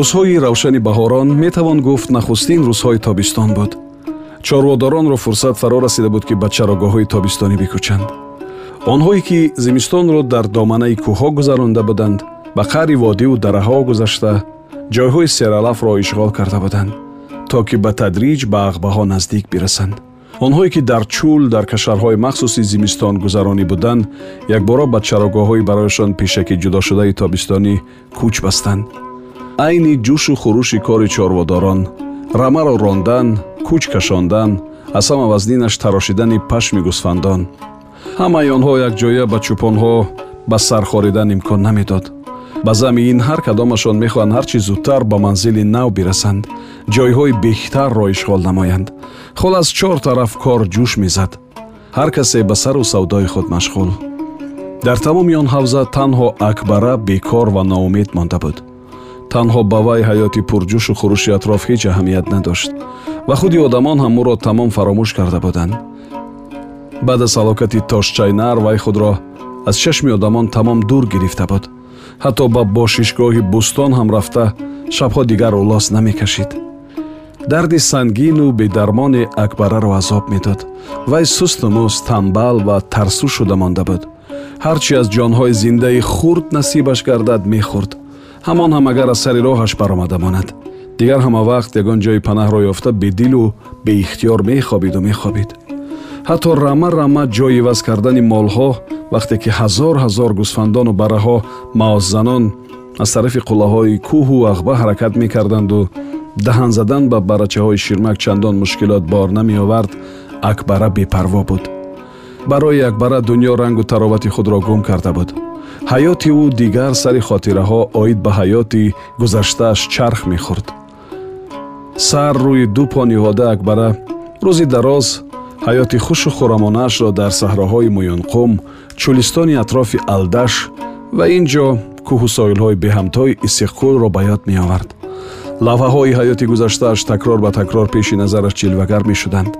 рӯзҳои равшани баҳорон метавон гуфт нахустин рӯзҳои тобистон буд. Чорводоронро фурсат фаро расида буд ки ба чарогоҳҳои тобистонӣ бикӯчанд. Онҳое ки зимистонро дар доманаи кӯҳҳо гузаронда буданд ба қаъри водиву дараҳо гузашта ҷойҳои сералафро ишғол карда буданд то ки ба тадриҷ ба ағбаҳо наздик бирасанд. Онҳое ки дар чӯл дар кашарҳои махсуси зимистон гузаронӣ буданд якбора ба чарогоҳҳои барояшон пешакӣ ҷудошудаи тобистонӣ кӯч бастанд айни ҷӯшу хурӯши кори чорводорон рамаро рондан кӯч кашондан аз ҳама вазнинаш тарошидани пашми гусфандон. Ҳамаи онҳо якҷоя ба чӯпонҳо ба сар хоридан имкон намедод. Ба замин ҳар кадомашон мехоҳанд ҳарчи зудтар ба манзили нав бирасанд. Ҷойҳои беҳтарро ишғол намоянд. Хол аз чор тараф кор ҷӯш мезад. Ҳар касе ба сару савдои худ машғул. Дар тамоми он ҳавза танҳо акбара бекор ва ноумед монда буд танҳо ба вай ҳаёти пурҷӯшу хурӯши атроф ҳеҷ аҳамият надошт ва худи одамон ҳам ӯро тамом фаромӯш карда буданд. Баъд аз ҳалокати тошчайнар вай худро аз чашми одамон тамом дур гирифта буд. Ҳатто ба бошишгоҳи бӯстон ҳам рафта шабҳо дигар улос намекашид. Дарди сангину бедармони акбараро азоб медод. Вай сусту муст тамбал ва тарсу шуда монда буд. Ҳарчи аз ҷонҳои зиндаи хурд насибаш гардад мехӯрд ҳамон ҳам агар аз сари роҳаш баромада монад. Дигар ҳама вақт ягон ҷои панаҳро ёфта бедилу беихтиёр мехобиду мехобид. Ҳатто рама рама ҷои иваз кардани молҳо вақте ки ҳазор ҳазор гусфандону барраҳо маоззанон аз тарафи қуллаҳои кӯҳу ағба ҳаракат мекарданду даҳан задан ба барачаҳои ширмак чандон мушкилот бор намеовард акбара бепарво буд. Барои акбара дунё рангу таровати худро гум карда буд ҳаёти ӯ дигар сари хотираҳо оид ба ҳаёти гузаштааш чарх мехӯрд. Сар рӯи ду по ниҳода акбара рӯзи дароз ҳаёти хушу хӯрамонаашро дар саҳроҳои муюнқум чӯлистони атрофи алдаш ва ин ҷо кӯҳу соилҳои беҳамтои истиққулро ба ёд меовард. Лавҳаҳои ҳаёти гузаштааш такрор ба такрор пеши назараш ҷилвагар мешуданд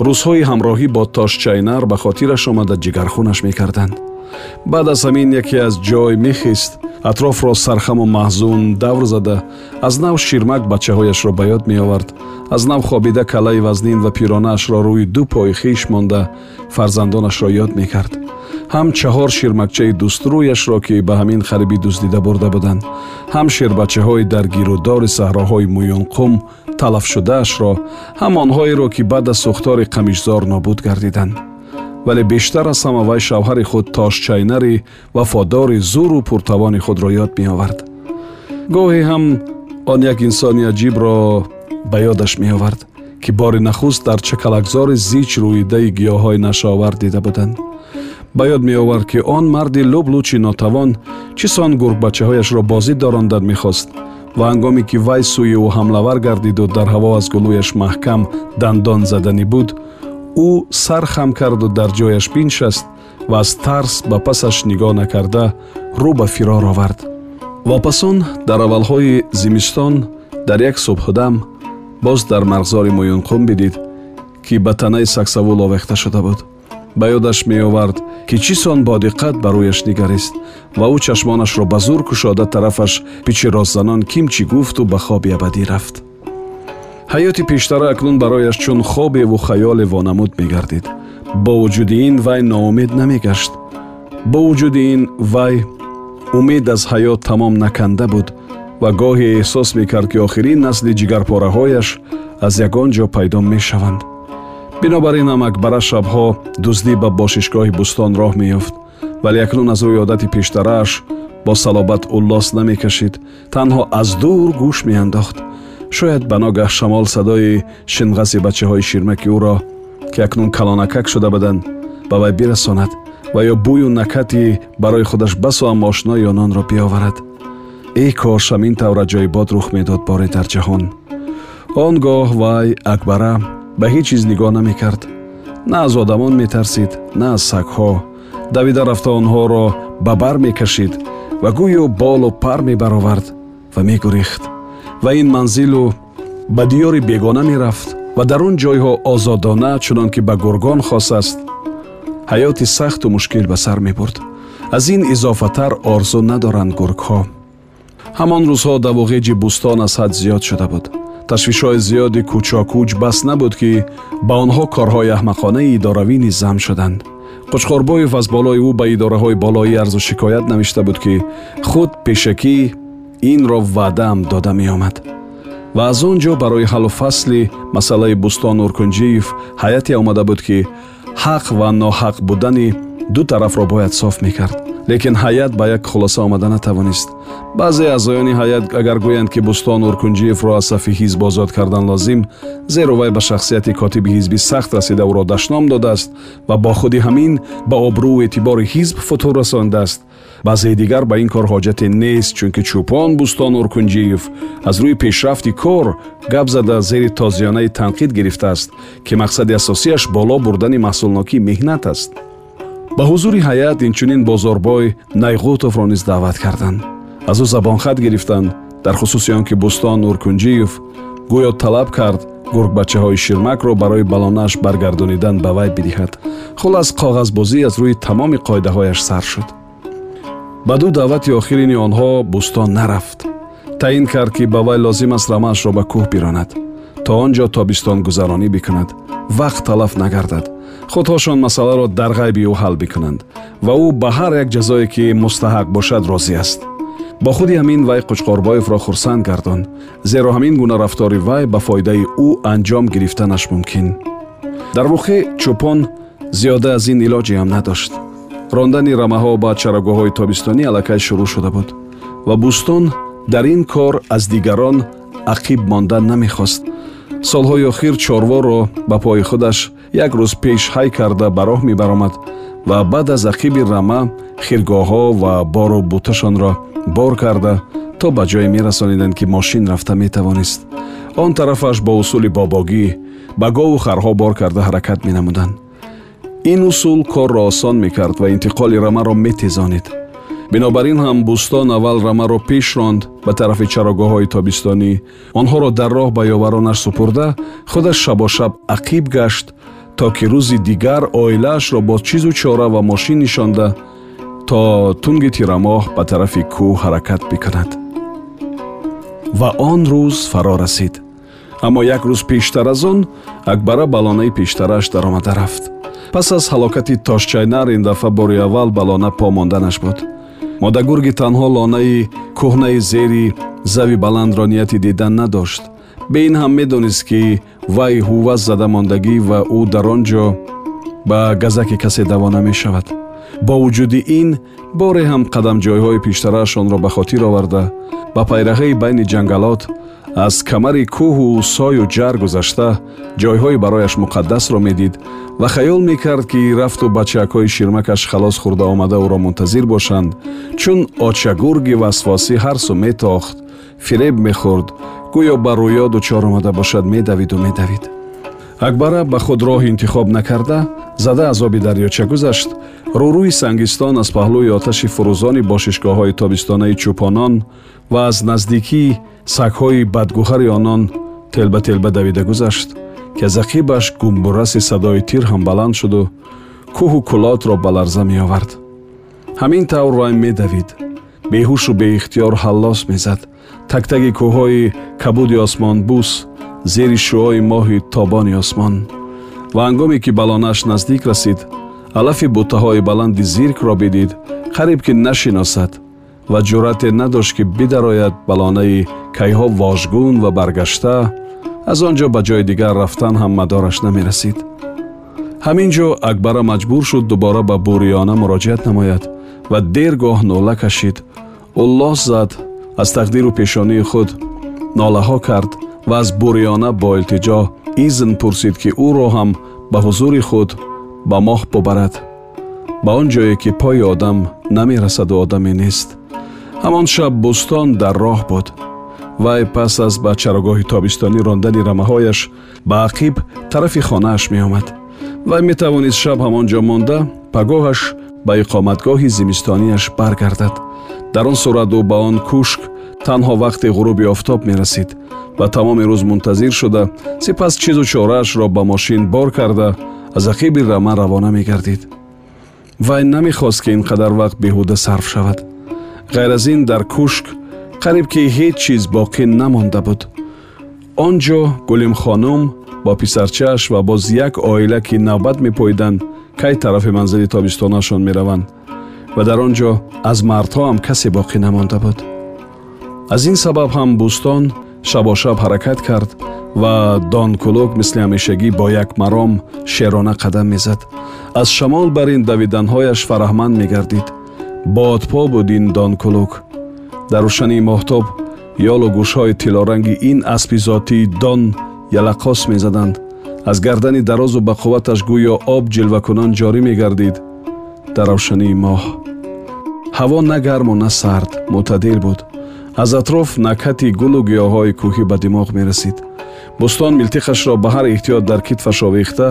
рӯзҳои ҳамроҳӣ бо тошчайнар ба хотираш омада ҷигархунаш мекарданд. Баъд аз ҳамин яке аз ҷой мехист атрофро сархаму маҳзун давр зада аз нав ширмак бачаҳояшро ба ёд меовард аз нав хобида калаи вазнин ва пиронаашро рӯи ду пои хиш монда фарзандонашро ёд мекард. Ҳам чаҳор ширмакчаи дустрӯяшро ки ба ҳамин харибӣ дуздида бурда буданд. Ҳам ширбачаҳои дар гирӯдори саҳроҳои муюнқум талафшудаашро ҳам онҳоеро ки баъд аз сӯхтори қамишзор нобуд гардиданд. Вале бештар аз ҳама вай шавҳари худ тошчайнари вафодори зуру пуртавони худро ёд меовард. Гоҳе ҳам он як инсони аҷибро ба ёдаш меовард ки бори нахуст дар чакалакзори зич рӯидаи гиёҳҳои нашаовар дида буданд. Ба ёд меовард ки он марди лублучи нотавон чӣ сон гурбачаҳояшро бозӣ дорондан мехост ва ҳангоме ки вай сӯи ӯ ҳамлавар гардиду дар ҳаво аз гулӯяш маҳкам дандон заданӣ буд ӯ сар хам карду дар ҷояш биншаст ва аз тарс ба пасаш нигоҳ накарда рӯ ба фирор овард. Вопасон дар аввалҳои зимистон дар як субҳудам боз дар мағзори муюнқум бидид ки ба танаи саксавул овехта шуда буд ба ёдаш меовард ки чӣ сон бодиққат ба рӯяш нигарист ва ӯ чашмонашро ба зур кушода тарафаш пичи ростзанон кимчӣ гуфту ба хоби абадӣ рафт. Ҳаёти пештара акнун барояш чун хобеву хаёле вонамуд мегардид. Бо вуҷуди ин вай ноумед намегашт. Бо вуҷуди ин вай умед аз ҳаёт тамом наканда буд ва гоҳе эҳсос мекард ки охирин насли ҷигарпораҳояш аз ягон ҷо пайдо мешаванд бинобар ин ҳам акбара шабҳо дуздӣ ба бошишгоҳи бӯстон роҳ меёфт вале акнун аз рӯи одати пештарааш бо салобат уллос намекашид танҳо аз дур гӯш меандохт. Шояд ба ногаҳ шамол садои шинғаси бачаҳои ширмаки ӯро ки акнун калонакак шуда буданд ба вай бирасонад ва ё бӯю накати барои худаш басо ам ошнои ононро биоварад. Эй кош ҳамин тавра ҷойбод рух медод боре дар ҷаҳон. Он гоҳ вай акбара ба ҳеҷ чиз нигоҳ намекард. На аз одамон метарсид на аз сагҳо. Давида рафта онҳоро ба бар мекашид ва гӯё болу пар мебаровард ва мегурехт ва ин манзилу ба диёри бегона мерафт ва дар он ҷойҳо озодона чунон ки ба гургон хос аст. Ҳаёти сахту мушкил ба сар мебурд. Аз ин изофатар орзу надоранд гургҳо. Ҳамон рӯзҳо давоғеҷи бӯстон аз ҳад зиёд шуда буд ташвишҳои зиёди кӯчокӯч бас набуд ки ба онҳо корҳои аҳмақонаи идоравӣ низ зам шуданд. Қучқорбоев аз болои ӯ ба идораҳои болоӣ арзу шикоят навишта буд ки худ пешакӣ инро ваъдаам дода меомад. Ва аз он ҷо барои ҳаллу фасли масъалаи бӯстон нуркунҷиев ҳайате омада буд ки ҳақ ва ноҳақ будани ду тарафро бояд соф мекард лекин ҳайат ба як хулоса омада натавонист. Баъзе аъзоёни ҳайат агар гӯянд ки бӯстон нуркунҷиевро аз сафи ҳизб озод кардан лозим зеро вай ба шахсияти котиби ҳизбӣ сахт расида ӯро дашном додааст ва бо худи ҳамин ба обрӯу эътибори ҳизб футур расонидааст баъзеи дигар ба ин кор ҳоҷате нест чунки чӯпон бӯстон нуркунҷиев аз рӯи пешрафти кор гап зада зери тозиёнаи танқид гирифтааст ки мақсади асосияш боло бурдани маҳсулнокии меҳнат аст ба ҳузури ҳайат инчунин бозорбой найғутовро низ даъват карданд. Аз ӯ забонхат гирифтанд дар хусуси он ки бӯстон нуркунҷиев гӯё талаб кард гургбачаҳои ширмакро барои балонааш баргардонидан ба вай бидиҳад. Хулас коғазбозӣ аз рӯи тамоми қоидаҳояш сар шуд. Ба ду даъвати охирини онҳо бӯстон нарафт. Таъин кард ки ба вай лозим аст рамаашро ба кӯҳ биронад то он ҷо тобистонгузаронӣ бикунад. Вақт талаф нагардад худҳошон масъаларо дар ғайби ӯ ҳал бикунанд ва ӯ ба ҳар як ҷазое ки мустаҳақ бошад розӣ аст. Бо худи ҳамин вай қучқорбоевро хурсанд гардон зеро ҳамин гуна рафтори вай ба фоидаи ӯ анҷом гирифтанаш мумкин. Дар воқеъ чӯпон зиёда аз ин илоҷе ҳам надошт. Рондани рамаҳо ба чарагоҳҳои тобистонӣ аллакай шурӯъ шуда буд ва бӯстон дар ин кор аз дигарон ақиб мондан намехост. Солҳои охир чорворо ба пои худаш як рӯз пеш ҳай карда ба роҳ мебаромад ва баъд аз ақиби рама хиргоҳҳо ва бору буташонро бор карда то ба ҷое мерасониданд ки мошин рафта метавонист. Он тарафаш бо усули бобогӣ ба гову харҳо бор карда ҳаракат менамуданд. Ин усул корро осон мекард ва интиқоли рамаро метезонид. Бинобар ин ҳам бӯстон аввал рамаро пеш ронд ба тарафи чарогоҳҳои тобистонӣ. Онҳоро дар роҳ ба ёваронаш супурда худаш шабошаб ақиб гашт то ки рӯзи дигар оилаашро бо чизу чора ва мошин нишонда то тунги тирамоҳ ба тарафи кӯҳ ҳаракат бикунад. Ва он рӯз фаро расид. Аммо як рӯз пештар аз он акбара балонаи пештараш даромада рафт. Пас аз ҳалокати тошчайнар ин дафъа бори аввал ба лона по монданаш буд. Модагурги танҳо лонаи кӯҳнаи зери зави баландро нияти дидан надошт бе ин ҳам медонист ки вай ҳувваз зада мондагӣ ва ӯ дар он ҷо ба газаки касе даво намешавад бо вуҷуди ин боре ҳам қадамҷойҳои пештараашонро ба хотир оварда ба пайраҳаи байни ҷангалот аз камари кӯҳу сою ҷар гузашта ҷойҳои барояш муқаддасро медид ва хаёл мекард ки рафту бачаакҳои ширмакаш халос хӯрда омада ӯро мунтазир бошанд чун очагурги васвосӣ ҳар су метохт фиреб мехӯрд гӯё ба рӯё дучор омада бошад медавиду медавид. Акбара ба худ роҳ интихоб накарда зада аз оби дарёча гузашт. Рӯрӯи сангистон аз паҳлӯи оташи фурӯзони бошишгоҳҳои тобистонаи чӯпонон ва аз наздикии сагҳои бадгӯҳари онон телба-телба давида гузашт ки аз ақибаш гумбураси садои тир ҳам баланд шуду кӯҳу кулотро ба ларза меовард. Ҳамин тавр вай медавид. Беҳушу беихтиёр ҳаллос мезад тактаги кӯҳҳои кабуди осмонбӯс зери шуои моҳи тобони осмон. Ва ҳангоме ки балонааш наздик расид алафи бутаҳои баланди зиркро бидид қариб ки нашиносад ва ҷуръате надошт ки бидарояд ба лонаи кайҳо вожгун ва баргашта аз он ҷо ба ҷои дигар рафтан ҳам мадораш намерасид. Ҳамин ҷо акбара маҷбур шуд дубора ба буриёна муроҷиат намояд ва дер гоҳ нола кашид. Ӯ лос зад аз тақдиру пешонии худ нолаҳо кард ва аз буриёна бо илтиҷо изн пурсид ки ӯро ҳам ба ҳузури худ ба моҳ бубарад ба он ҷое ки пои одам намерасаду одаме нест. Ҳамон шаб бӯстон дар роҳ буд. Вай пас аз ба чарогоҳи тобистонӣ рондани рамаҳояш ба ақиб тарафи хонааш меомад. Вай метавонист шаб ҳамон ҷо монда пагоҳаш ба иқоматгоҳи зимистонияш баргардад дар он сурат ӯ ба он кушк танҳо вақти ғуруби офтоб мерасид ва тамоми рӯз мунтазир шуда сипас чизу чораашро ба мошин бор карда аз ақиби рама равона мегардид вай намехост ки ин қадар вақт беҳуда сарф шавад ғайр аз ин дар кушк қариб ки ҳеҷ чиз боқӣ намонда буд он ҷо гулимхонум бо писарчааш ва боз як оила ки навбат мепоиданд кай тарафи манзили тобистонашон мераванд ва дар он ҷо аз мардҳо ҳам касе боқӣ намонда буд аз ин сабаб ҳам бӯстон шабошаб ҳаракат кард ва донкулук мисли ҳамешагӣ бо як маром шерона қадам мезад аз шамол бар ин давиданҳояш фараҳманд мегардид бодпо буд ин донкулук дар рӯшании моҳтоб ёлу гӯшҳои тиллоранги ин аспи зотии дон ялақос мезаданд. Аз гардани дарозу бақувваташ гӯё об ҷилвакунон ҷорӣ мегардид. Дар равшании моҳ. Ҳаво на гарму на сард мӯътадил буд. Аз атроф накати гулу гиёҳҳои кӯҳӣ ба димоғ мерасид. Бӯстон милтиқашро ба ҳар эҳтиёт дар китфаш овехта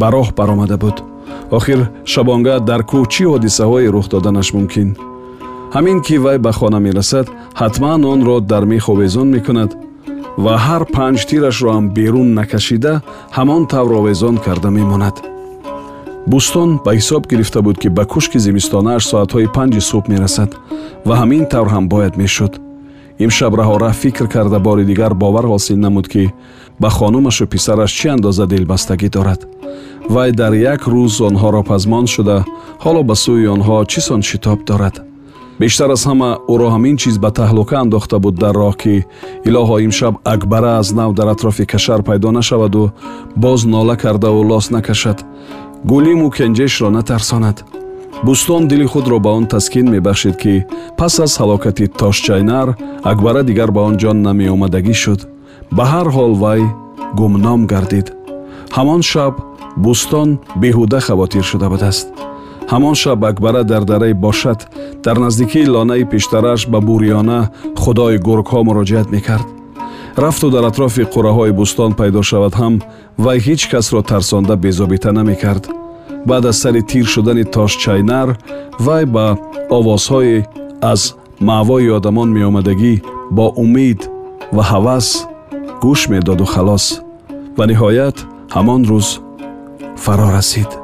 ба роҳ баромада буд. Охир шабонга дар кӯҳ чӣ ҳодисаҳое рух доданаш мумкин? Ҳамин ки вай ба хона мерасад ҳатман онро дар мех овезон мекунад ва ҳар панҷ тирашро ҳам берун накашида ҳамон тавр овезон карда мемонад. Бӯстон ба ҳисоб гирифта буд ки ба кушки зимистонааш соатҳои панҷи субҳ мерасад ва ҳамин тавр ҳам бояд мешуд. Имшаб раҳора фикр карда бори дигар бовар ҳосил намуд ки ба хонумашу писараш чӣ андоза дилбастагӣ дорад? Вай дар як рӯз онҳоро пазмон шуда ҳоло ба сӯи онҳо чӣ сон шитоб дорад бештар аз ҳама ӯро ҳамин чиз ба таҳлука андохта буд дар роҳ ки илоҳо имшаб акбара аз нав дар атрофи кашар пайдо нашаваду боз нола кардаву лос накашад. Гулиму кенҷешро натарсонад. Бӯстон дили худро ба он таскин мебахшид ки пас аз ҳалокати тошчайнар акбара дигар ба он ҷо намеомадагӣ шуд. Ба ҳар ҳол вай гумном гардид. Ҳамон шаб бӯстон беҳуда хавотир шуда будааст ҳамон шаб акбара дар дараи бошад дар наздикии лонаи пештараш ба буриёна худои гургҳо муроҷиат мекард рафту дар атрофи қурраҳои бӯстон пайдо шавад ҳам вай ҳеҷ касро тарсонда безобита намекард баъд аз сари тир шудани тошчайнар вай ба овозҳое аз маъвои одамон меомадагӣ бо умед ва ҳавас гӯш медоду халос ва ниҳоят ҳамон рӯз фаро расид